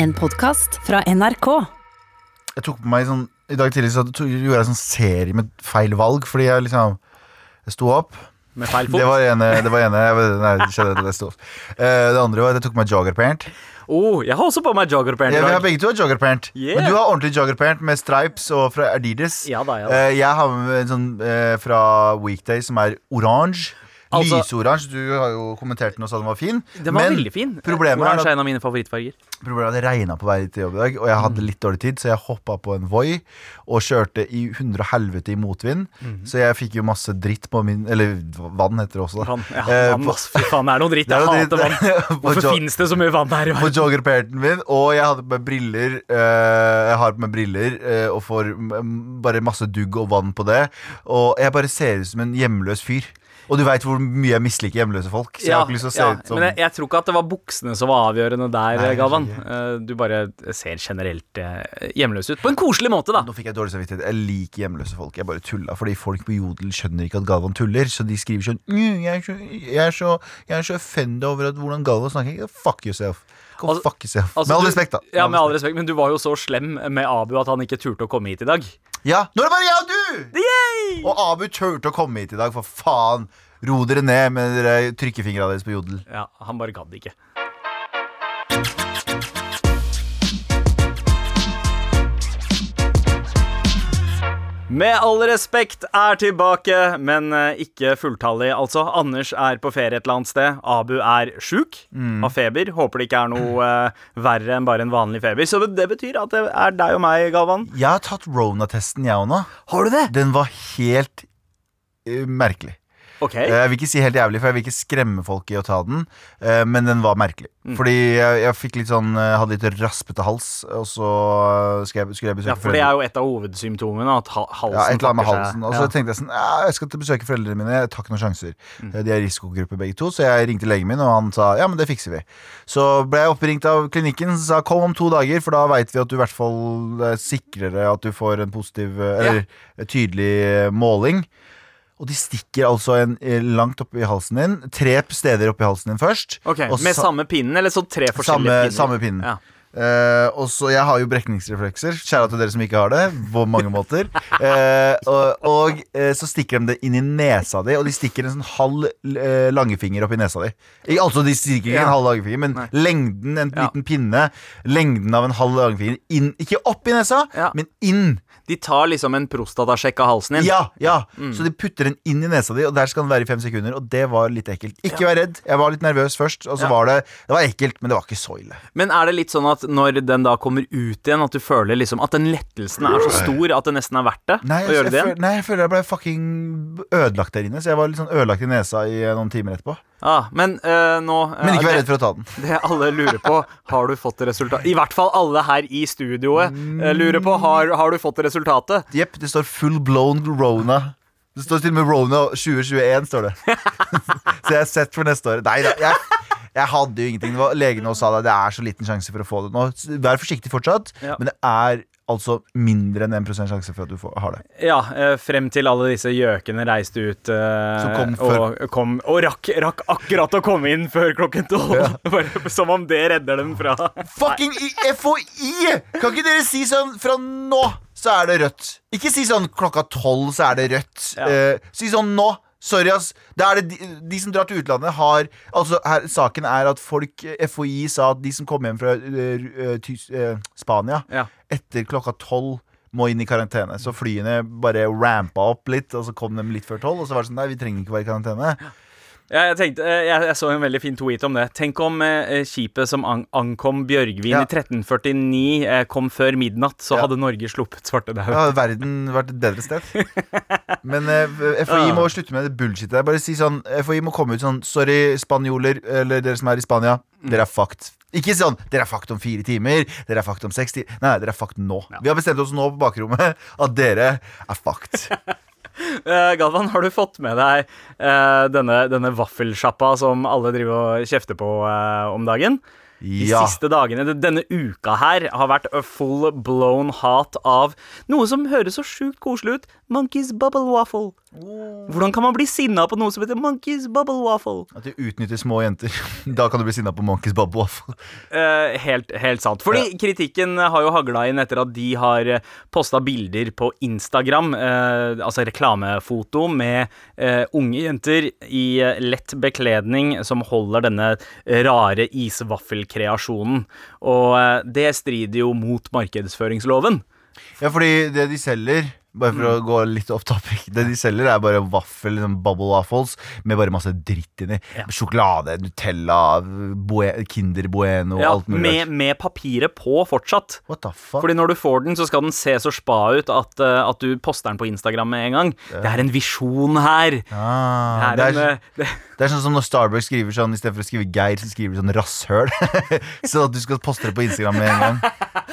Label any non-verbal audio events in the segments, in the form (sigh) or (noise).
En podkast fra NRK. Jeg tok på meg sånn I dag tidlig så to- gjorde jeg sånn serie med feil valg, fordi jeg liksom Jeg sto opp. Med feil fot. Det var ene, det var ene jeg, vet- Nei, det skjedde at jeg sto opp. Eh, det andre var at jeg tok på meg joggerpant. Oh, jeg har også på meg joggerpant i Ja, vi har dag. begge to har joggerpant. Yeah. Men du har ordentlig joggerpant med stripes og fra Adidas. Ja da, ja da. Eh, jeg har en sånn eh, fra Weekday som er oransje. Altså- Lysoransje. Du har jo kommentert den og sa den var fin. Den var Men veldig fin. Problemet Oransje er en av mine favorittfarger. problemet er at det regna på vei til jobb i dag, og jeg hadde Mm. litt dårlig tid, så jeg hoppa på en Voi og kjørte i hundre og helvete i motvind. Mhm. Så jeg fikk jo masse dritt på min Eller vann heter det også, da. Vann. Ja, Eh, vann, ass. Fy faen, (laughs) det er noe dritt. Jeg hater vann. (laughs) Hvorfor finnes det så mye vann her i på joggerperten min, og jeg hadde på meg briller. eh, jeg har på meg briller eh, og får mm, bare masse dugg og vann på det. Og jeg bare ser ut som en hjemløs fyr. Og du veit hvor mye jeg misliker hjemløse folk. Så jeg har ikke lyst til å se ja, ut som Men jeg, jeg tror ikke at det var buksene som var avgjørende der, Nei, Galvan. Eh, Du bare ser generelt eh, hjemløs ut. På en koselig måte, da. Nå fikk jeg dårlig samvittighet. Jeg liker hjemløse folk. Jeg bare tulla. Fordi folk på Jodel skjønner ikke at Galvan tuller. Så de skriver sånn «Mm, Jeg er så, jeg er så, jeg er så offenda over at hvordan Galvan snakker. Fuck yourself. Go Altså- fuck yourself. Altså, med all du- respekt, da. Ja, med all respekt, Men du var jo så slem med Abu at han ikke turte å komme hit i dag. Ja, Nå er det bare jeg Yay! Og Abu turte å komme hit i dag, for faen. Ro dere ned med dere trykkefingra deres på Jodel. Ja, han bare gadd ikke. Med all respekt er tilbake, men eh, ikke fulltallig, altså. Anders er på ferie et eller annet sted. Abu er sjuk, av feber. Håper det ikke er noe uh, verre enn bare en vanlig feber. Så det betyr at det er deg og meg, Galvan. Jeg har tatt Rona-testen, jeg òg nå. Har du det? Den var helt uh, merkelig. Ok. Eh, Jeg vil ikke si helt jævlig, for jeg vil ikke skremme folk i å ta den. eh, Men den var merkelig. Mm. Fordi jeg, jeg fikk litt sånn eh, hadde litt raspete hals, og så skulle jeg, skulle jeg besøke Ja, for det er jo et av hovedsymptomene. At halsen Ja, et eller annet med halsen. Og så Ja. tenkte jeg sånn ja, Jeg skal til besøke foreldrene mine. Jeg tar ikke noen sjanser. Mm. De er risikogruppe begge to, så jeg ringte legen min, og han sa ja, men det fikser vi. Så ble jeg oppringt av klinikken, som sa kom om to dager, for da veit vi at du i hvert fall Sikrer deg at du får en positiv eller Eller tydelig måling. Og de stikker altså en eh, langt oppi halsen din. Tre steder oppi halsen din først. Ok, Med sa- samme pinnen, eller så tre forskjellige samme, pinner? samme pinnen. Ja. Eh, og så, Jeg har jo brekningsreflekser. Kjære til dere som ikke har det. På mange måter. uh, og og uh, så stikker de det inn i nesa di, og de stikker en sånn halv langefinger opp i nesa di. I, altså, de stikker ikke Ja. en halv langefinger, men Nei. lengden, en Ja. liten pinne, lengden av en halv langefinger inn. Ikke opp i nesa, Ja. men inn. De tar liksom en prostatasjekk av halsen din. Ja, ja. Mm. Så de putter den inn i nesa di, og der skal den være i fem sekunder. Og det var litt ekkelt. Ikke vær redd. Jeg var litt nervøs først, og så var det Det var ekkelt, men det var ikke så ille. Men er det litt sånn at når den da kommer ut igjen, at du føler liksom at den lettelsen er så stor at det nesten er verdt det Nei, å gjøre det igjen? nei, jeg føler jeg ble fucking ødelagt der inne. Så jeg var litt sånn ødelagt i nesa i eh, noen timer etterpå. Ah, men uh, nå uh, Men ikke vær redd for å ta den. (laughs) Det alle lurer på, har du fått resultat? I hvert fall alle her i studioet uh, lurer på, har, har du fått resultatet? Jepp, det står full blown Rona. Det står til og med Rona 2021, står det. (laughs) (laughs) så jeg er sett for neste år. Nei da. Jeg, jeg hadde jo ingenting. Det var, legen også sa det. Det er så liten sjanse for å få det nå. Vær forsiktig fortsatt, Ja. men det er altså mindre enn 1 sjanse for at du får, har det. Ja, eh, frem til alle disse gjøkene reiste ut eh, kom og, kom, og rakk, rakk akkurat å komme inn før klokken tolv. Ja. (laughs) Som om det redder dem fra Fucking FHI! Kan ikke dere si sånn fra nå så er det rødt? Ikke si sånn klokka tolv så er det rødt. Ja. Eh, si sånn nå. Sorry, ass. Det er det de, de som drar til utlandet, har Altså, her, saken er at folk FHI sa at de som kom hjem fra uh, Tys, eh, Spania Ja. etter klokka tolv må inn i karantene. Så flyene bare rampa opp litt, og så kom de litt før tolv. Og så var det sånn Nei, vi trenger ikke være i karantene. Ja, jeg, tenkte, eh, jeg, jeg så en veldig fin tweet om det. Tenk om eh, skipet som an ankom Bjørgvin Ja. i 1349 eh, kom før midnatt, så Ja. hadde Norge sluppet svartedauden. Da hadde verden vært et bedre sted. (laughs) Men eh, FHI Ja. må slutte med det bullshitet. der. Bare si sånn FHI må komme ut sånn Sorry, spanjoler, eller dere som er i Spania. Mm. Dere er fucked. Ikke sånn dere er fucked om fire timer, dere er fucked om seks timer. Nei, dere er fucked nå. Vi har bestemt oss nå på bakrommet at dere er fucked. (laughs) (laughs) Eh, Galvan, har du fått med deg eh, denne, denne vaffelsjappa som alle driver og kjefter på eh, om dagen? De Ja. siste dagene, denne uka her, har vært a full blown hat av noe som høres så sjukt koselig ut. Monkeys bubble waffle. Hvordan kan man bli sinna på noe som heter Monkeys Bubble Waffle? At de utnytter små jenter. (laughs) Da kan du bli sinna på Monkeys Bubble Waffle. Eh, helt, helt sant. Fordi kritikken har jo hagla inn etter at de har posta bilder på Instagram, eh, altså reklamefoto, med eh, unge jenter i eh, lett bekledning som holder denne rare isvaffelkreasjonen. Og eh, det strider jo mot markedsføringsloven. Ja, fordi det de selger bare for å gå litt off topic Det de selger, er bare vaffel, liksom bubble waffles med bare masse dritt inni. Ja. Sjokolade, Nutella, Boe Kinder Bueno, Ja, alt mulig. med, med papiret på fortsatt. What the fuck? Fordi når du får den, så skal den se så spa ut at, eh, at du poster den på Instagram med en gang. Det er en visjon her. ah, Det det, er en, er, eh, det, det er sånn som når Starbucks skriver sånn istedenfor å skrive Geir, så skriver de sånn rasshøl. (laughs) så at du skal poste det på Instagram med en gang.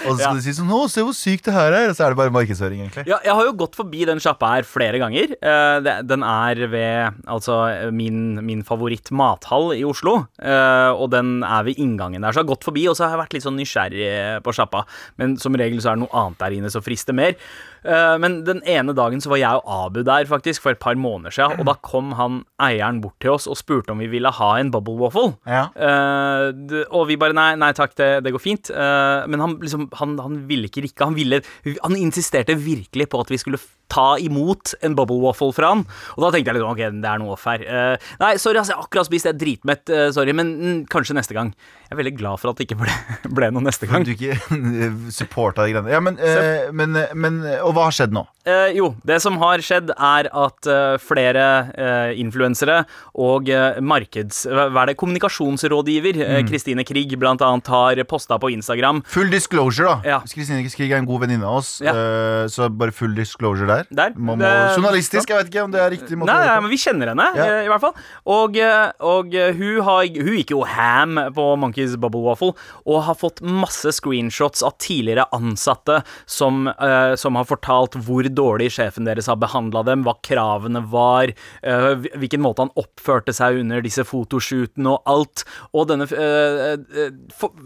Og så skal Ja. du si sånn 'Å, se hvor sykt det her er', og så er det bare markedsføring, egentlig. Ja, jeg har jo gått forbi den sjappa her flere ganger. Eh, Den er ved altså min, min favoritt-mathall i Oslo. eh, Og den er ved inngangen der. Så jeg har gått forbi, og så har jeg vært litt sånn nysgjerrig på sjappa. Men som regel så er det noe annet der inne som frister mer. Eh, Men den ene dagen så var jeg og Abu der faktisk for et par måneder siden, og da kom han eieren bort til oss og spurte om vi ville ha en bubble waffle. Ja. Eh, og vi bare nei, nei takk, det, det går fint. Eh, men han liksom han, han ville ikke rikke. Han, ville, han insisterte virkelig på at vi skulle ta imot en bubble waffle fra han. Og da tenkte jeg liksom, ok, det er noe off her. Uh, nei, sorry, altså, jeg har akkurat spist, jeg er dritmett, uh, sorry, men mm, kanskje neste gang. Jeg er veldig glad for at det ikke ble, (laughs) ble noe neste gang. Men du ikke supporta de greiene. Ja, men, uh, men, men Og hva har skjedd nå? Eh, jo, det som har skjedd er at eh, flere eh, influensere og eh, markeds... Hva er det? Kommunikasjonsrådgiver Mm. eh, Kristine Krigg blant annet har posta på Instagram. Full disclosure, da. Ja. Kristine Skrig er en god venninne av oss, Ja. eh, så bare full disclosure der. Der. Må, Det- journalistisk, jeg vet ikke om det er riktig måte Nei, nei, men vi kjenner henne, Ja. i hvert fall. Og, og hun, har, hun gikk jo ham på Monkeys Bubble Waffle og har fått masse screenshots av tidligere ansatte som, som har fortalt hvor dårlig sjefen deres har behandla dem, hva kravene var, eh, hvilken måte han oppførte seg under disse fotoshootene og alt. Og denne, eh, eh,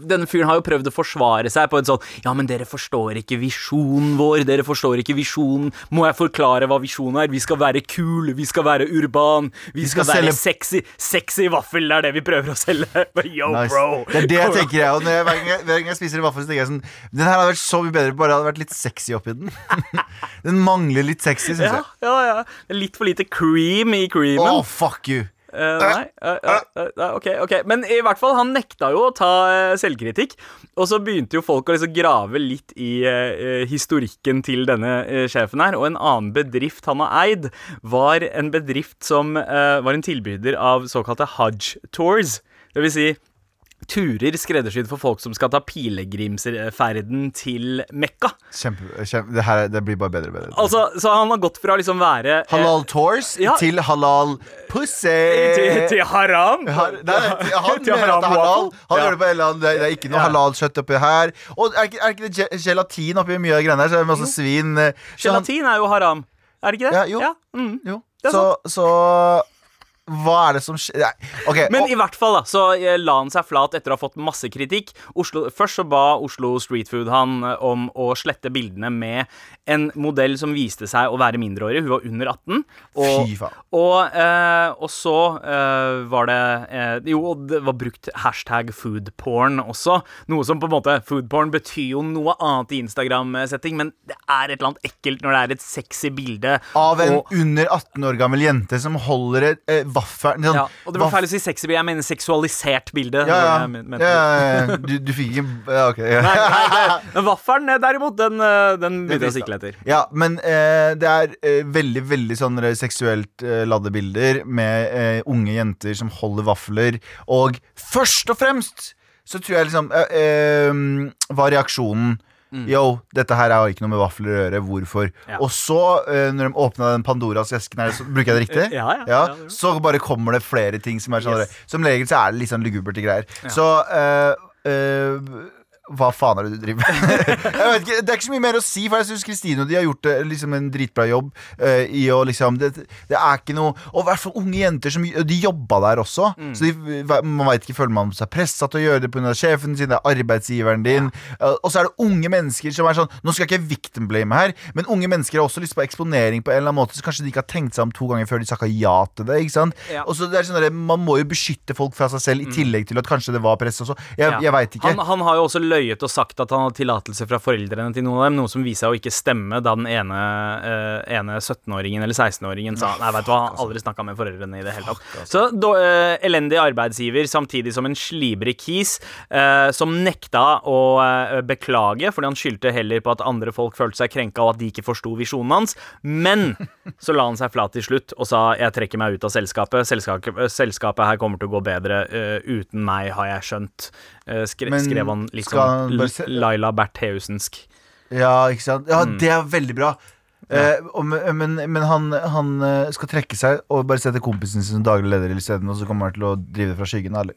denne fyren har jo prøvd å forsvare seg på en sånn Ja, men dere forstår ikke visjonen vår, dere forstår ikke visjonen. Må jeg forklare hva visjonen er? Vi skal være kul, vi skal være urban, vi, skal, skal være sexy. Sexy vaffel, det er det vi prøver å selge. (laughs) Yo, Nice. bro. Det er det jeg tenker jeg, jeg, hver, gang jeg, jeg spiser en vaffel, så tenker jeg sånn Den her hadde vært så mye bedre bare hadde vært litt sexy oppi den. (laughs) den mangler litt sexy, syns Ja, jeg. ja, ja. Litt for lite cream i creamen. Oh, fuck you. Uh, nei, uh, uh, ok, ok Men i hvert fall, han nekta jo å ta selvkritikk. Og så begynte jo folk å liksom grave litt i historikken til denne sjefen her. Og en annen bedrift han har eid, var en bedrift som var en tilbyder av såkalte Hajj Tours. Det vil si turer skreddersydd for folk som skal ta pilegrimsferden til Mekka. Kjempe, kjempe, det, her, det blir bare bedre og bedre. Altså, Så han har gått fra liksom være eh, Halal tours ja. til halal pussy. til, til haram. Har- nei, (laughs) han Til mener at det er halal. Han Ja. gjør det på en eller annen, det, det er ikke noe Ja. halalkjøtt oppi her. Og er ikke, er ikke det gelatin oppi mye av greiene her? Så er det masse svin. Gelatin han- er jo haram. Er det ikke det? Ja, jo. mm. Jo. Det er Så, så hva er det som skjer? okay, Men og- i hvert fall da, så eh, la han seg flat etter å ha fått masse kritikk. Oslo, først så ba Oslo Street Food han eh, om å slette bildene med en modell som viste seg å være mindreårig. Hun var under 18. Og, Fy faen. og, eh, og så eh, var det eh, Jo, det var brukt hashtag foodporn også. Noe som på en måte Foodporn betyr jo noe annet i Instagram-setting, men det er et eller annet ekkelt når det er et sexy bilde. Av en under 18 år gammel jente som holder et eh, vaffel sånn, ja, og det var feil å si sexy jeg mener seksualisert bilde. Ja, ja. Men- ja. Du, du fikk ikke ja, Ok. Nei, nei, det, men vaffelen eh, derimot, den, eh, den begynte jeg å sikle etter. Ja, men eh, det er eh, veldig veldig sånn eh, seksuelt eh, ladde bilder med unge jenter som holder vafler. Og først og fremst så tror jeg liksom eh, var reaksjonen Mm. Yo, dette her har ikke noe med vafler å gjøre. Hvorfor? Ja. Og så, uh, når de åpna den Pandoras esken her, så, bruker jeg det riktig? (laughs) Ja, ja, ja, så bare kommer det flere ting som er sånn Yes. Som regel så er det litt sånn lugubert greier. Så uh, eh, hva faen er det du driver med? (laughs) ikke, Det er ikke så mye mer å si, for jeg syns Kristine og de har gjort liksom en dritbra jobb. Uh, I å liksom det, det er ikke noe Og i hvert fall unge jenter som De jobba der også. Mm. Så de, man veit ikke, føler man seg pressa til å gjøre det pga. sjefen sin, det er arbeidsgiveren din. Eh, og så er det unge mennesker som er sånn Nå skal jeg ikke victim blame her, men unge mennesker har også lyst på eksponering på en eller annen måte, så kanskje de ikke har tenkt seg om to ganger før de sakka ja til det. Ikke sant? Ja. Og så det er sånn der, Man må jo beskytte folk fra seg selv, i tillegg til at kanskje det var press også. Jeg, Ja. jeg veit ikke. Han, han har jo også løyet og sagt at han hadde tillatelse fra foreldrene til noen av dem, noe som viser seg å ikke stemme da den ene, uh, ene 17-åringen eller 16-åringen sa Nei, vet du hva, han har aldri snakka med foreldrene i det hele tatt. Så da, uh, elendig arbeidsgiver samtidig som en slibrig kis uh, som nekta å beklage, fordi han skyldte heller på at andre folk følte seg krenka og at de ikke forsto visjonen hans. Men så la han seg flat til slutt og sa jeg trekker meg ut av selskapet. Selskapet, selskapet her kommer til å gå bedre uten meg, har jeg skjønt. Eh, skre, Men skrev han litt sånn Laila Bertheusensk. Ja, ikke sant? Ja, Mm. det er veldig bra. Eh, og, men men han, han eh, skal trekke seg og bare sette kompisen sin som daglig leder isteden, og så kommer han til å drive det fra skyggen. Eller?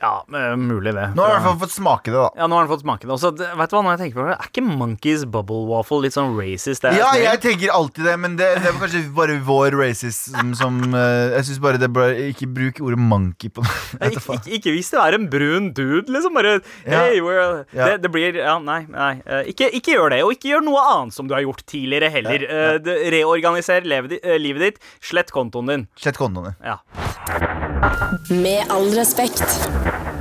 Ja, eh, mulig det. Nå har han i hvert fall fått smake det, da. Ja, nå har han fått smake det. Også, vet du hva, når jeg tenker på det, er ikke Monkeys Bubble Waffle litt sånn racist? Ja, jeg, jeg tenker alltid det, men det, det var kanskje bare vår racism som eh, Jeg syns bare det bør Ikke bruk ordet monkey på det. Ik ikke, ikke hvis det er en brun dude, liksom. Bare Ja. hey, we're, Ja. det, det blir Ja, nei. nei. eh, Ikke, ikke gjør det, og ikke gjør noe annet som du har gjort tidligere heller. Ja. Eh, Reorganiser eh, livet ditt. Slett kontoen din. Slett kontoen din. Ja. Med all respekt.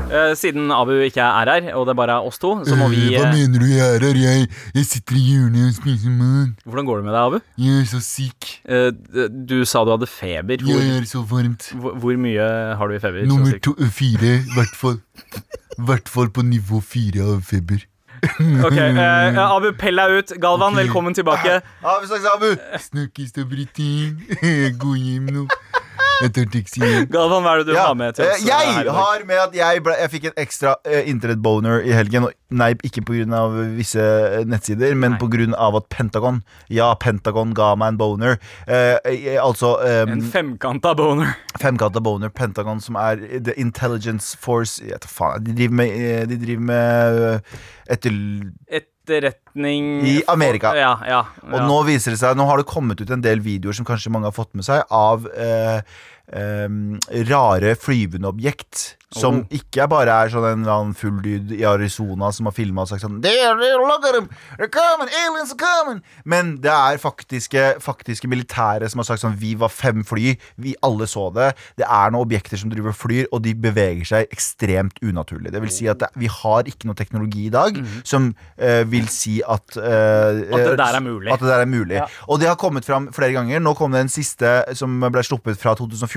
Uh, Siden Abu ikke er her, og det bare er oss to, så må vi Hva eh, mener du jeg er her? Jeg, jeg sitter i hjørnet og spiser mat. Hvordan går det med deg, Abu? Jeg er så syk. Uh, Du sa du hadde feber. Hvor, Jeg er så varmt. hvor, hvor mye har du i feber? Nummer to, fire, i hvert fall. Hvert fall på nivå fire av feber. Ok, eh, Abu, pell deg ut. Galvan, velkommen tilbake. (laughs) Ja, snakkes, Abu. Snakkes da, Britin. (laughs) Gå hjem nå. Jeg. Galvan, hva er det du Ja, har med til eh, oss? eh, her jeg har med at jeg, ble, jeg fikk en ekstra uh, internettboner i helgen. Og nei, ikke pga. visse eh, nettsider, men pga. at Pentagon Ja, Pentagon ga meg en boner. Uh, eh, altså um, En femkanta boner. femkanta boner. Pentagon, som er The Intelligence Force Jeg vet faen. De driver med, eh, de driver med eh, etter... Etterretning I Amerika. Ja, ja, Og nå viser det seg Nå har det kommet ut en del videoer som kanskje mange har fått med seg, av eh, em, rare flyvende objekt. Som Oh. ikke bare er sånn en eller annen full dude i Arizona som har filma og sagt sånn they're, them! They're coming! Aliens are coming! Men det er faktiske, faktiske militære som har sagt sånn Vi var fem fly, vi alle så det. Det er noen objekter som driver og flyr, og de beveger seg ekstremt unaturlig. Det vil si at det, vi har ikke noe teknologi i dag som uh, vil si at Mhm. At det der er mulig. Der er mulig. Ja. Og det har kommet fram flere ganger. Nå kom det en siste som ble sluppet fra 2014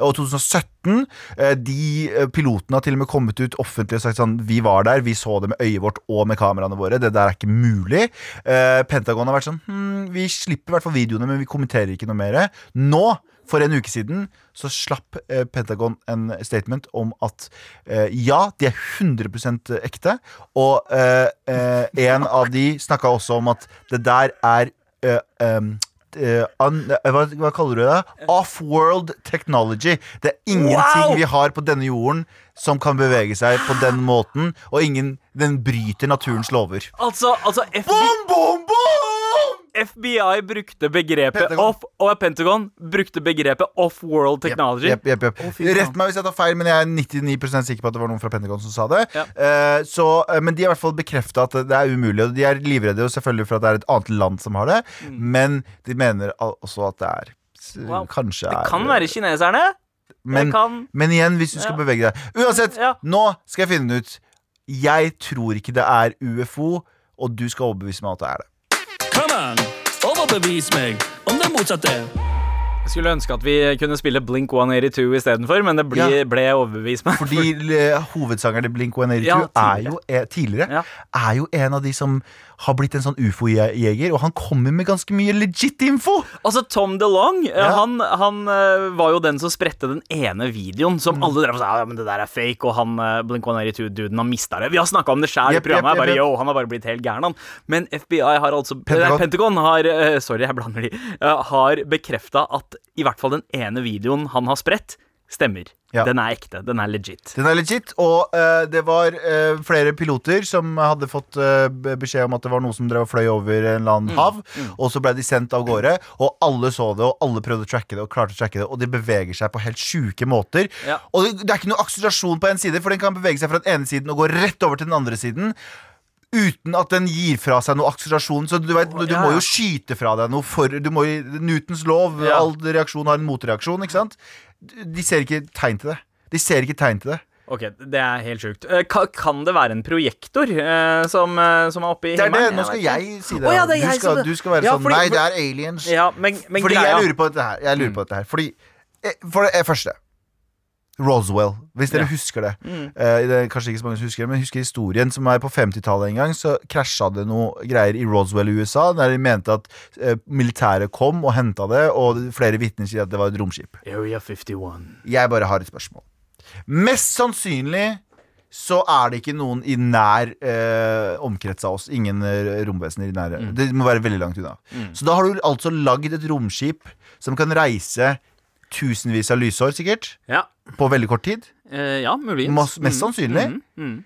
og 2017. Eh, De eh, pilotene har til og med kommet ut offentlig og sagt sånn Vi var der, vi så det med øyet vårt og med kameraene våre. Det der er ikke mulig. Eh, Pentagon har vært sånn hm, Vi slipper i hvert fall videoene, men vi kommenterer ikke noe mer. Nå for en uke siden så slapp Pentagon en statement om at ja, de er 100% ekte. Og en av de snakka også om at det der er eh, em, eh, un, eh, hva, hva kaller du det? Off-world technology. Det er ingenting Wow! vi har på denne jorden som kan bevege seg på den måten, og ingen, den bryter naturens lover. Altså, altså FBI, bom boom, boom! FBI brukte begrepet Pentagon. off Og Pentagon brukte begrepet off-world technology. Yep, yep, yep, oh. Rett meg hvis jeg tar feil, men jeg er 99% sikker på at det var noen fra Pentagon som sa det. Ja. Uh, så, eh, men de har i hvert fall bekrefta at det er umulig. Og de er livredde jo selvfølgelig for at det er et annet land som har det, men de mener også at det er Mm. Wow. Kanskje Det er kan være kineserne. men, men igjen, hvis du skal Ja. bevege deg Uansett, Ja. nå skal jeg finne ut Jeg tror ikke det er UFO, og du skal overbevise meg om at det er det. Come on, overbevis meg om det motsatte. Jeg skulle ønske at vi kunne spille Blink 182 istedenfor, men det ble, Ja. ble overbevist meg. Fordi (laughs) eh, hovedsangeren til Blink 182 Ja, er jo er, tidligere Ja. Er jo en av de som har blitt en sånn ufo-jeger, og han kommer med ganske mye legit info! Altså, Tom DeLong, eh, han, han eh, var jo den som spredte den ene videoen Mm. som alle drev og sa ja, men det der er fake, og han Blink 182-duden har mista det. Vi har snakka om det sjæl i programmet. yep, yep. bare, yo, han har bare blitt helt gæren, han. Men FBI har altså Pentagon. Pentagon, har Sorry, jeg blander de. har bekrefta at i hvert fall den ene videoen han har spredt, stemmer. Ja. Den er ekte. Den er legit. Den er legit, og uh, det var uh, flere piloter som hadde fått uh, beskjed om at det var noe som drev fløy over en eller annen hav, og så ble de sendt av gårde, og alle så det, og alle prøvde å tracke det, og klarte å tracke det, og de beveger seg på helt sjuke måter. Ja. Og det, det er ikke noe akselerasjon på en side, for den kan bevege seg fra den ene siden og gå rett over til den andre siden. Uten at den gir fra seg noe akselerasjon. Så du, vet, du Ja, må jo skyte fra deg noe for du må, Newtons lov, Ja. all reaksjon har en motreaksjon, ikke sant? De ser ikke tegn til det. De ser ikke tegn til det. Ok, Det er helt sjukt. Eh, Kan det være en projektor eh, som, eh, som er i Det er det, himmelen? Nå skal jeg si det. Oh, ja, det du, skal, du skal være Ja, sånn fordi- Nei, det er aliens. Ja, men, men Fordi greia jeg lurer på dette her. Jeg lurer på dette her Fordi For det første Roswell, hvis dere Ja. husker det. Mm. Uh, det er kanskje ikke så mange som husker det, men husker historien som er på 50-tallet en gang. Så krasja det noe greier i Roswell i USA, der de mente at uh, militæret kom og henta det, og flere vitner sier at det var et romskip. Area 51. Jeg bare har et spørsmål. Mest sannsynlig så er det ikke noen i nær eh, omkrets av oss. Ingen eh, romvesener i nære. Det må være veldig langt unna. Så da har du altså lagd et romskip som kan reise tusenvis av lysår, sikkert, Ja. På veldig kort tid. Eh, ja, muligens. Mas- mest sannsynlig. Mm, mm.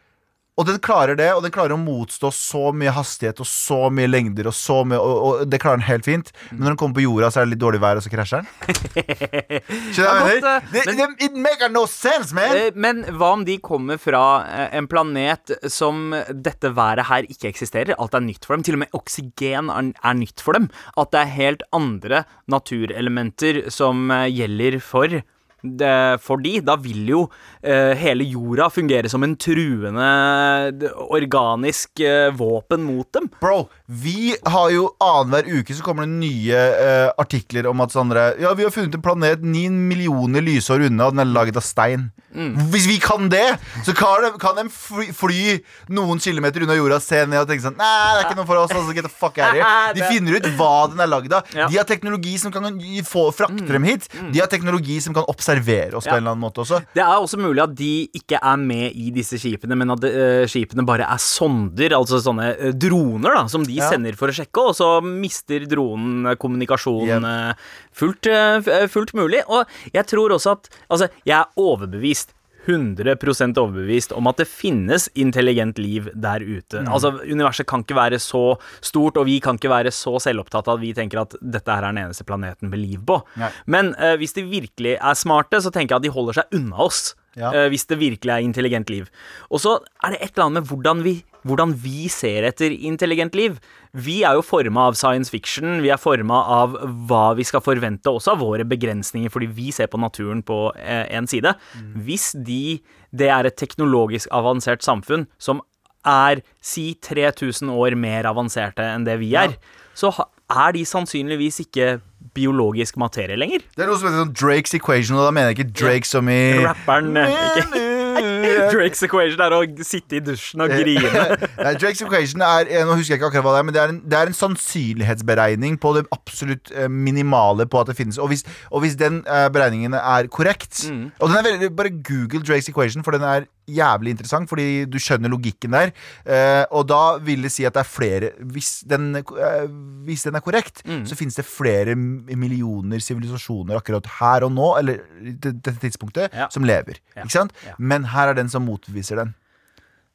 Og den klarer det, og den klarer å motstå så mye hastighet og så mye lengder, og så mye Og, og det klarer den helt fint. Men når den kommer på jorda, så er det litt dårlig vær, og så krasjer den. (laughs) Skjønner du mener? Det- det- It make no sense, man! Eh, Men hva om de kommer fra eh, en planet som dette været her ikke eksisterer? Alt er nytt for dem. Til og med oksygen er, er nytt for dem. At det er helt andre naturelementer som eh, gjelder for det, fordi da vil jo eh, hele jorda fungere som en truende organisk eh, våpen mot dem. Bro, vi har jo annenhver uke så kommer det nye eh, artikler om at Sandra, Ja, vi har funnet en planet ni millioner lysår unna, og den er laget av stein. Hvis vi kan det, så kan, de- kan de fly, fly noen kilometer unna jorda, se ned og tenke sånn Nei, det er ikke noe for oss. Altså, get the fuck out here. (laughs) De finner ut hva den er lagd av. Ja. De har teknologi som kan få, frakte dem hit. De har teknologi som kan observere oss på en eller annen måte også. Det er også mulig at de ikke er med i disse skipene, men at uh, skipene bare er sonder, altså sånne uh, droner, da, som de Ja. sender for å sjekke, og så mister dronen kommunikasjonen kommunikasjon Yep. eh, fullt, eh, eh, fullt mulig. Og jeg tror også at Altså, jeg er overbevist. 100% overbevist om at det finnes intelligent liv der ute. Mm. Altså, Universet kan ikke være så stort, og vi kan ikke være så selvopptatt at vi tenker at dette her er den eneste planeten med liv på. Nei. Men uh, hvis de virkelig er smarte, så tenker jeg at de holder seg unna oss. Ja. Uh, hvis det virkelig er intelligent liv. Og så er det et eller annet med hvordan vi, hvordan vi ser etter intelligent liv. Vi er jo forma av science fiction, vi er forma av hva vi skal forvente, også av våre begrensninger, fordi vi ser på naturen på eh, en side. Mm. Hvis de, det er et teknologisk avansert samfunn som er si 3000 år mer avanserte enn det vi er, så er de sannsynligvis ikke biologisk materie lenger. Det er noe som heter sånn Drakes equation, og da mener jeg ikke Drake som i Rapperen eh, ikke (laughs) Drake's equation er å sitte i dusjen og grine. (laughs) Nei, Drake's equation er eh, Nå husker jeg ikke akkurat hva det er, men det er en, det er en sannsynlighetsberegning på det absolutt eh, minimale på at det finnes. Og hvis, og hvis den eh, beregningen er korrekt Mm. Og den er veldig, Bare google Drake's equation, for den er jævlig interessant, fordi du skjønner logikken der. Eh, og da vil det si at det er flere Hvis den, eh, hvis den er korrekt, Mm. så finnes det flere millioner sivilisasjoner akkurat her og nå, eller dette tidspunktet, Ja. som lever. Ja. Ikke sant? Ja. Men her er den som motbeviser den.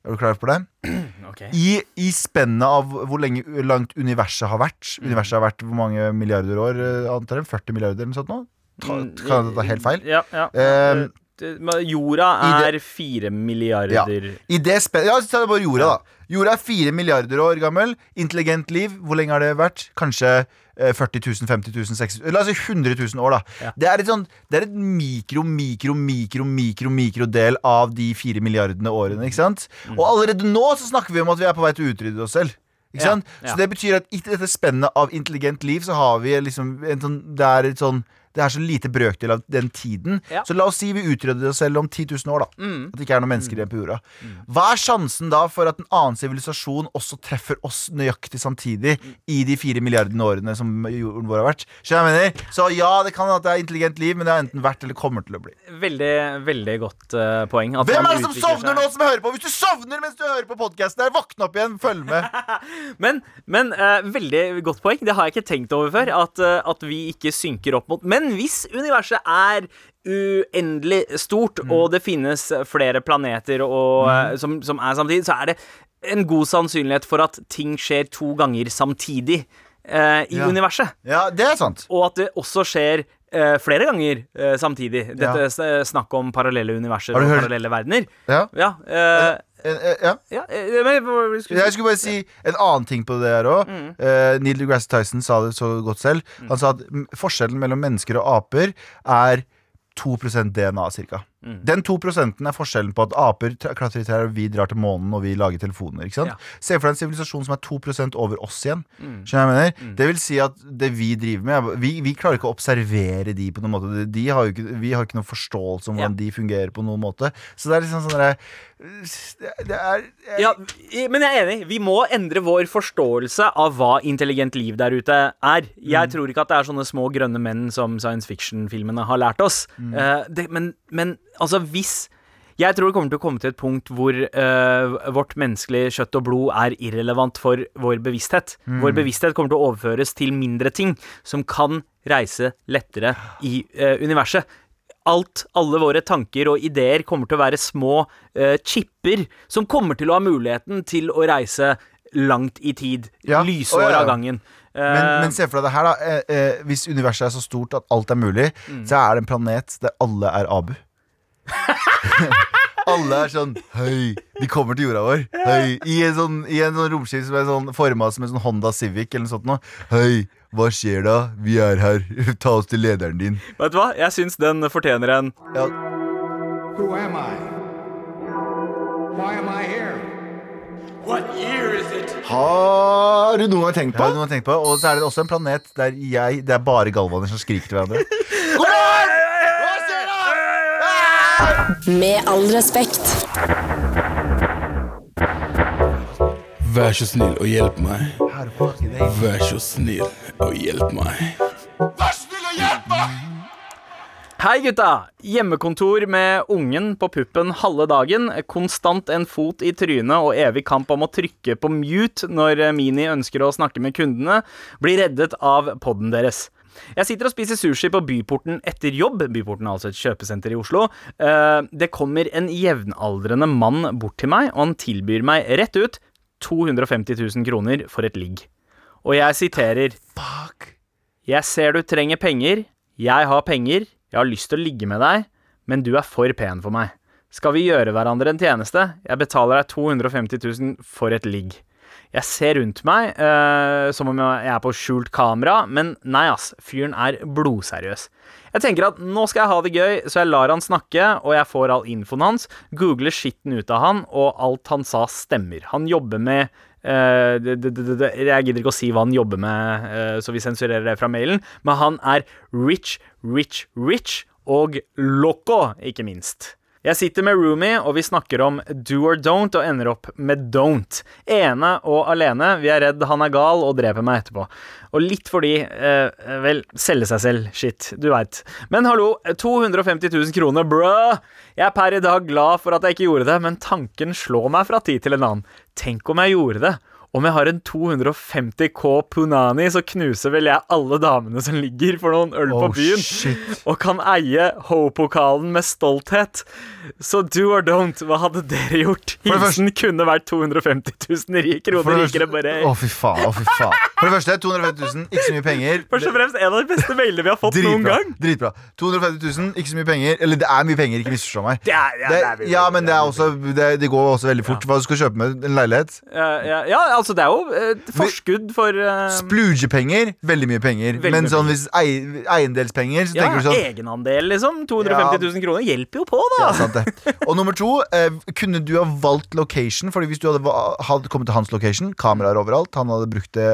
Er du klar på det? (clears throat) Okay. I, i spennet av hvor lenge, langt universet har vært Universet har vært hvor mange milliarder år? eh, Antar jeg? 40 milliarder eller noe sånt nå? Ta, Mm, kan jeg ta helt feil? Ja, ja. Det- men Jorda er fire milliarder Ja, I det spennet Ja, så er det bare jorda, da. Jorda er fire milliarder år gammel. Intelligent liv, hvor lenge har det vært? Kanskje eh, 40 000, 50 000, 60 000 La oss si 100 000 år, da. Ja. Det er et sånn Det er et mikro, mikro, mikro, mikro mikrodel av de fire milliardene årene, ikke sant? Mm. Og allerede nå så snakker vi om at vi er på vei til å utrydde oss selv. Ikke Ja, sant? ja. Så det betyr at i dette spennet av intelligent liv så har vi liksom en sånn Det er et sånn det er så lite brøkdel av den tiden. Ja. Så la oss si vi utrydder oss selv om 10 000 år, da. Mm. At det ikke er noen mennesker igjen på jorda. Hva er sjansen da for at en annen sivilisasjon også treffer oss nøyaktig samtidig i de fire milliardene årene som jorden vår har vært? Så, jeg mener? Så ja, det kan at det er intelligent liv, men det har enten vært eller kommer til å bli. Veldig, veldig godt uh, poeng. at Hvem er det som sovner seg- nå som hører på? Hvis du sovner mens du hører på podkasten her, våkne opp igjen, følg med. (laughs) Men, men uh, veldig godt poeng. Det har jeg ikke tenkt over før. At, uh, at vi ikke synker opp mot Men hvis universet er uendelig stort, og det finnes flere planeter og, mm. som, som er samtidig, så er det en god sannsynlighet for at ting skjer to ganger samtidig eh, i Ja. universet. Ja, det er sant. Og at det også skjer eh, flere ganger eh, samtidig. Dette Ja. snakket om parallelle universer og parallelle verdener. Ja. Ja, eh, Eh, ja. ja eh, men, skulle Jeg skulle bare si en annen ting på det her òg. Mm. Neil deGrasse Tyson sa det så godt selv. Han sa at mm, forskjellen mellom mennesker og aper er 2% DNA ca. Mm. Den 2% er forskjellen på at aper klatrer i trær, og vi drar til månen og vi lager telefoner. ikke sant? Ja. Mm. Se for deg en sivilisasjon som er 2% over oss igjen. Skjønner jeg mener? Det vil si at det vi driver med Vi, vi klarer ikke å observere de på noen måte. De, har ikke, vi har ikke noen forståelse om hvordan de fungerer på noen måte. Så det er liksom sånn der, det, er, er Ja, men jeg er enig. Vi må endre vår forståelse av hva intelligent liv der ute er. Jeg tror ikke at det er sånne små grønne menn som science fiction-filmene har lært oss. Eh, det, men, men altså, hvis jeg tror det kommer til å komme til et punkt hvor uh, vårt menneskelige kjøtt og blod er irrelevant for vår bevissthet. Vår bevissthet kommer til å overføres til mindre ting som kan reise lettere i uh, universet. Alt, alle våre tanker og ideer kommer til å være små uh, chipper som kommer til å ha muligheten til å reise langt i tid. Ja. Lysår av gangen. Men, Eh, men se for deg det her, da. Eh, eh, hvis universet er så stort at alt er mulig, så er det en planet der alle er Abu. (laughs) alle er sånn Høy, de kommer til jorda vår. Høy, I en sånn, i en sånn romskip som er sånn forma som en sånn Honda Civic eller noe sånt noe. Høy, hva skjer da? Vi er her. (laughs) Ta oss til lederen din. vet du hva? Jeg syns den fortjener en Ja, Who am I? Why am I here? Har du noen gang tenkt på, har du noen gang tenkt på Og så er det også en planet der jeg Det er bare galvaner som skriker til hverandre. (laughs) God morgen! Hva skjer da? Med all respekt. Vær så snill og hjelp meg. Vær så snill og hjelp meg. Hei, gutta! Hjemmekontor med ungen på puppen halve dagen. Konstant en fot i trynet og evig kamp om å trykke på mute når Mini ønsker å snakke med kundene. Blir reddet av podden deres. Jeg sitter og spiser sushi på Byporten etter jobb. Byporten er altså et kjøpesenter i Oslo. Eh, Det kommer en jevnaldrende mann bort til meg, og han tilbyr meg rett ut 250 000 kroner for et ligg. Og jeg siterer Fuck. jeg ser du trenger penger, jeg har penger, jeg har lyst til å ligge med deg, men du er for pen for meg. Skal vi gjøre hverandre en tjeneste? Jeg betaler deg 250 000 for et ligg. Jeg ser rundt meg øh, som om jeg er på skjult kamera, men nei ass, fyren er blodseriøs. Jeg tenker at nå skal jeg ha det gøy, så jeg lar han snakke, og jeg får all infoen hans, googler skitten ut av han, og alt han sa stemmer. Han jobber med det, det, Jeg gidder ikke å si hva han jobber med, eh, så vi sensurerer det fra mailen, men han er rich, rich, rich, og loco, ikke minst. Jeg sitter med roomie, og vi snakker om do or don't, og ender opp med don't. Ene og alene. Vi er redd han er gal og dreper meg etterpå. Og litt fordi eh, Vel, selge seg selv. Shit, du veit. Men hallo, 250 000 kroner, bruh! Jeg er per i dag glad for at jeg ikke gjorde det, men tanken slår meg fra tid til en annen. Tenk om jeg gjorde det. Om jeg har en 250 K Punani, så knuser vel jeg alle damene som ligger for noen øl på Oh, byen. shit. Og kan eie Ho-pokalen med stolthet. Så do or don't, hva hadde dere gjort? Hilsen kunne vært 250 000 ri- For kroner rikere, bare. Å, fy faen. Å, fy faen. For det første, 250 000, ikke så mye penger. (laughs) Først og fremst en av de beste mailene vi har fått noen gang. Dritbra. 250 000, ikke så mye penger. Eller det er mye penger, ikke misforstå meg. Det er, ja, Det, er mye, ja, men det, er også, det, det går også veldig fort. Hva du skal kjøpe med en leilighet? ja, ja, ja, altså det er jo eh, forskudd for eh, Splugepenger, veldig mye penger. Veldig men sånn hvis ei, eiendelspenger, så tenker du sånn egenandel, liksom. 250 000 kroner hjelper jo på, da. Ja, sant det. Og nummer to, eh, kunne du ha valgt location? Fordi hvis du hadde, hadde kommet til hans location, kameraer overalt, han hadde brukt det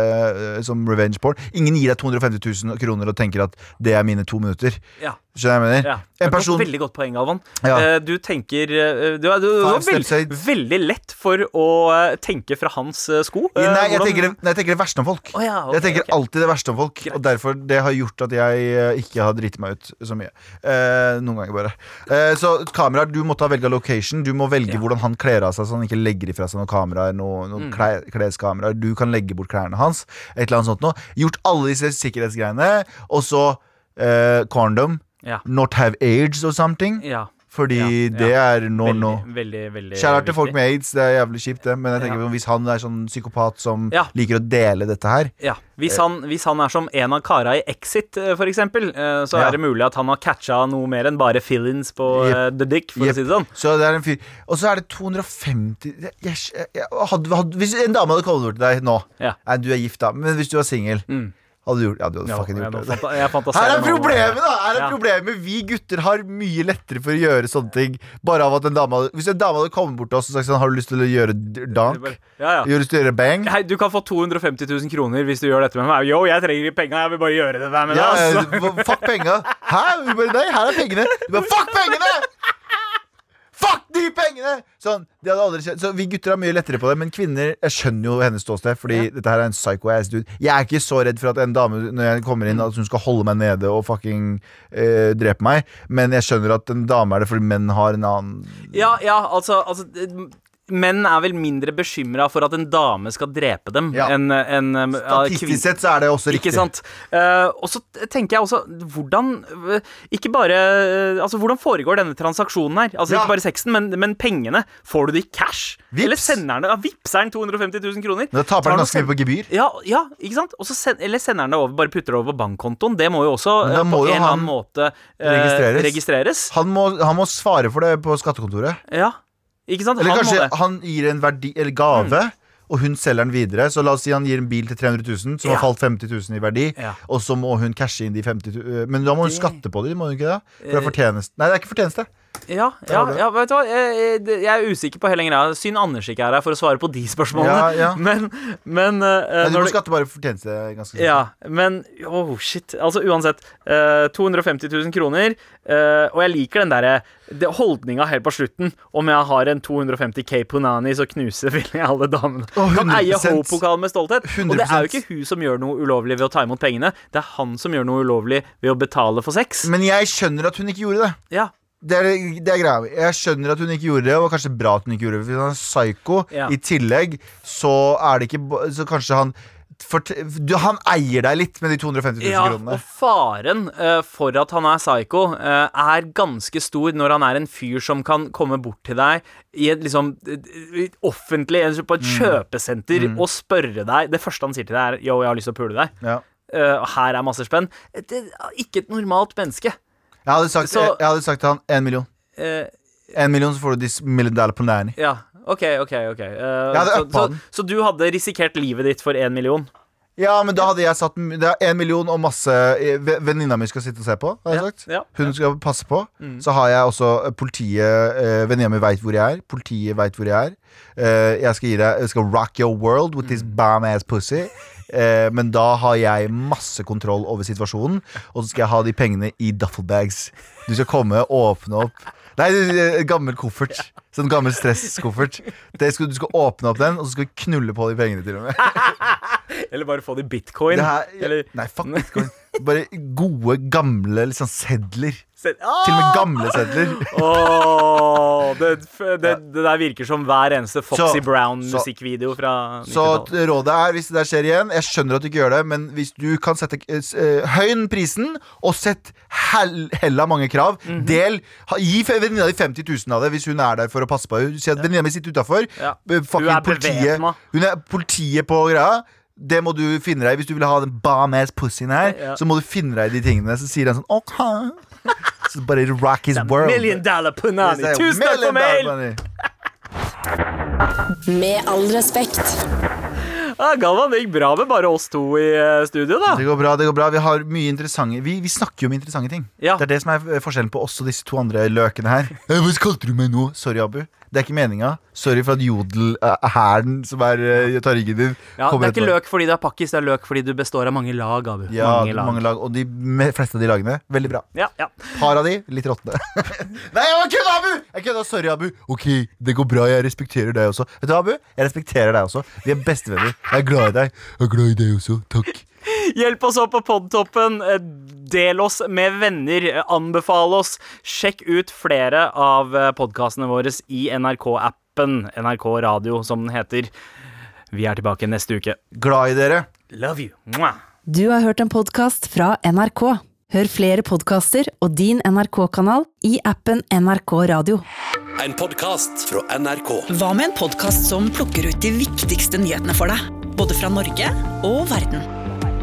som revenge porn Ingen gir deg 250 000 kroner og tenker at det er mine to minutter. Ja. Skjønner jeg mener? Ja. En person Veldig godt poeng, Galvan. Ja. Eh, Du tenker eh, Du, er- du, veld, veldig lett for å eh, tenke fra hans sko. Nei, jeg hvordan- tenker, det- nei, jeg tenker det verste om folk. Oh, ja, okay, jeg tenker okay. alltid det verste om folk. Og derfor det har gjort at jeg ikke har driti meg ut så mye. Eh, noen ganger bare. Eh, så kameraer, du måtte ha velga location. Du må velge hvordan han kler av seg, så han ikke legger ifra seg noen kameraer. Noen, noen Mm. kle- kleskameraer. Du kan legge bort klærne hans. Et eller annet sånt noe. Gjort alle disse sikkerhetsgreiene, og så eh, condom. Ja. not have AIDS or something. Ja. Fordi Ja, det er no Veldig, no. veldig, veldig Shout til folk med aids, det er jævlig kjipt, det. Men jeg tenker Ja. hvis han er sånn psykopat som Ja. liker å dele dette her Ja, hvis han, hvis han er som en av kara i Exit, eh, for eksempel, eh, så er det mulig at han har catcha noe mer enn bare fill-ins på yep. eh, The Dick, for yep. å si det sånn. Så det er en fyr Og så er det 250 jeg, jeg, jeg, Hvis en dame hadde kommet bort til deg nå Ja. Nei, du er gift, da, men hvis du var singel, Mm. Hadde du gjort Ja, du hadde Ja, fucking gjort det. jeg Her er problemet, da! Her er Ja. problemet Vi gutter har mye lettere for å gjøre sånne ting. Bare av at en dame Hvis en dame hadde kommet bort til oss og sagt sånn Har du lyst til å gjøre dank? Ja, ja. Lyst til å gjøre bang? Hei, du kan få 250 000 kroner hvis du gjør dette med meg. Yo, jeg trenger penga, jeg vil bare gjøre det der med deg. Altså. fuck penga. Hæ? Bare, nei, her er pengene. Du bare, fuck pengene! Sånn, de hadde aldri kjent. Så vi gutter har mye lettere på det, men kvinner Jeg skjønner jo hennes ståsted, fordi dette her er en psycho-ass dude. Jeg er ikke så redd for at en dame Når jeg kommer inn At hun skal holde meg nede og fucking øh, drepe meg, men jeg skjønner at en dame er det fordi menn har en annen Ja, ja, altså, altså Menn er vel mindre bekymra for at en dame skal drepe dem Ja. enn en, eh, Statistisk sett så er det også riktig. Ikke sant? Uh, og så tenker jeg også Hvordan eh, Ikke bare Altså, hvordan foregår denne transaksjonen her? Altså Ja. Ikke bare sexen, men, men pengene. Får du det i cash? Vips. Eller sender han det ja, Vipser han 250 000 kroner? Da taper den han ganske mye på gebyr. Ja, ja, ikke sant? Send, eller sender han det over, bare putter det over på bankkontoen. Det må jo også må på jo en eller annen måte uh, registreres. registreres. Han må, han må svare for det på skattekontoret. Ja, ikke sant? Eller han kanskje han gir en verdi, eller gave, og hun selger den videre. Så la oss si han gir en bil til 300 000, som Ja. har falt 50 000 i verdi. Ja. Og så må hun cashe inn de 50 000. Men da må hun skatte på det, må hun ikke det? For det Eh, er fortjeneste. Nei, det er ikke fortjeneste. Ja, ja, ja, vet du hva? Jeg, jeg, er usikker på hele greia. Synd Anders ikke er her for å svare på de spørsmålene. Ja, ja. (laughs) Men, men uh, Nei, du må skatte bare for fortjeneste. Ganske Ja, men oh shit. Altså uansett. Uh, 250 000 kroner. Uh, og jeg liker den derre holdninga helt på slutten. Om jeg har en 250 K Punani, så knuser vil jeg alle damene. Oh, Kan eie 100%. Ho-pokalen med stolthet. Og det er jo ikke hun som gjør noe ulovlig ved å ta imot pengene. Det er han som gjør noe ulovlig ved å betale for sex. Men jeg skjønner at hun ikke gjorde det. Ja, Det er, det er greia. Jeg skjønner at hun ikke gjorde det, og kanskje bra at hun ikke gjorde det. Hvis han er psycho Ja. i tillegg, så er det ikke Så kanskje han for, du, Han eier deg litt med de 250 000 Ja, kronene. og faren uh, for at han er psycho, uh, er ganske stor når han er en fyr som kan komme bort til deg i et liksom offentlig, på et Mm. kjøpesenter, og spørre deg Det første han sier til deg, er 'yo, jeg har lyst til å pule deg'. Ja. Uh, her er masse spenn. Det ikke et normalt menneske. Jeg hadde sagt, Så- jeg, jeg hadde sagt til han én million. Én En million, så får du disse dollar på nærni. ja, OK, OK. ok Eh, hadde så, så, den. så du hadde risikert livet ditt for én million? Ja, men da hadde jeg satt Det er én million og masse eh, Venninna mi skal sitte og se på, har jeg Ja, sagt. ja, Hun skal passe på. Så har jeg også eh, politiet eh, Venninna mi veit hvor jeg er. Politiet veit hvor jeg er. Eh, jeg skal gi deg Jeg skal rock your world with this bam ass pussy. Eh, men da har jeg masse kontroll over situasjonen, og så skal jeg ha de pengene i duffelbags. Du skal komme, og åpne opp Nei, gammel koffert. Sånn gammel stresskoffert. Du skal åpne opp den, og så skal vi knulle på de pengene, til og med. Eller bare få det i bitcoin? Det her, Eller Nei, fuck bitcoin. Bare gode, gamle liksom sedler. Se- Til og med Ah! gamle sedler. Åh, det, det, det der virker som hver eneste Foxy Brown-musikkvideo fra Så 90-tallet. rådet er, hvis det der skjer igjen Jeg skjønner at du ikke gjør det, men hvis du kan sette uh, Høyn prisen, og sett hell, hella mange krav. Mhm. Del ha, Gi venninna di 50 000 av det hvis hun er der for å passe på. Si at venninna mi sitter utafor. Ja. Hun er bevæpna. hun er politiet på greia. Det må du finne deg i. Hvis du vil ha den bam-ass pussyen her, Ja. så må du finne deg i de tingene. Så sier han sånn OK. Så bare rock his world. Million dollar punani. Tusen takk for mail! Med all respekt. Ja, Galvan, det gikk bra med bare oss to i eh, studio, da. Det går bra. det går bra Vi har mye interessante Vi, vi snakker jo om interessante ting. Ja. Det er det som er forskjellen på oss og disse to andre løkene her. (laughs) Hva kalte du meg nå? Sorry, Abu. Det er ikke meninga. Sorry for at jodel-hæren som er uh, tar ryggen din, Ja, det er ikke løk fordi det er pakkis, det er løk fordi du består av mange lag, Abu. Ja, mange lag. mange lag. Og de fleste av de lagene, veldig bra. Ja, ja. Par av de, litt råtne. (laughs) Nei, jeg kødda, Abu! Jeg kødda, Sorry, Abu. Ok, det går bra. Jeg respekterer deg også. Vet du, Abu? Jeg respekterer deg også. Vi er bestevenner. Jeg er glad i deg. Jeg er glad i deg også. Takk. Hjelp oss opp på podtoppen. eh, Del oss med venner. Anbefale Anbefal oss. Sjekk ut flere av podkastene våre i NRK-appen. NRK Radio, som den heter. Vi er tilbake neste uke. Glad i dere. Love you. Mwah. Du har hørt en podkast fra NRK. Hør flere podkaster og din NRK-kanal i appen NRK Radio. En podkast fra NRK. Hva med en podkast som plukker ut de viktigste nyhetene for deg? Både fra Norge og verden.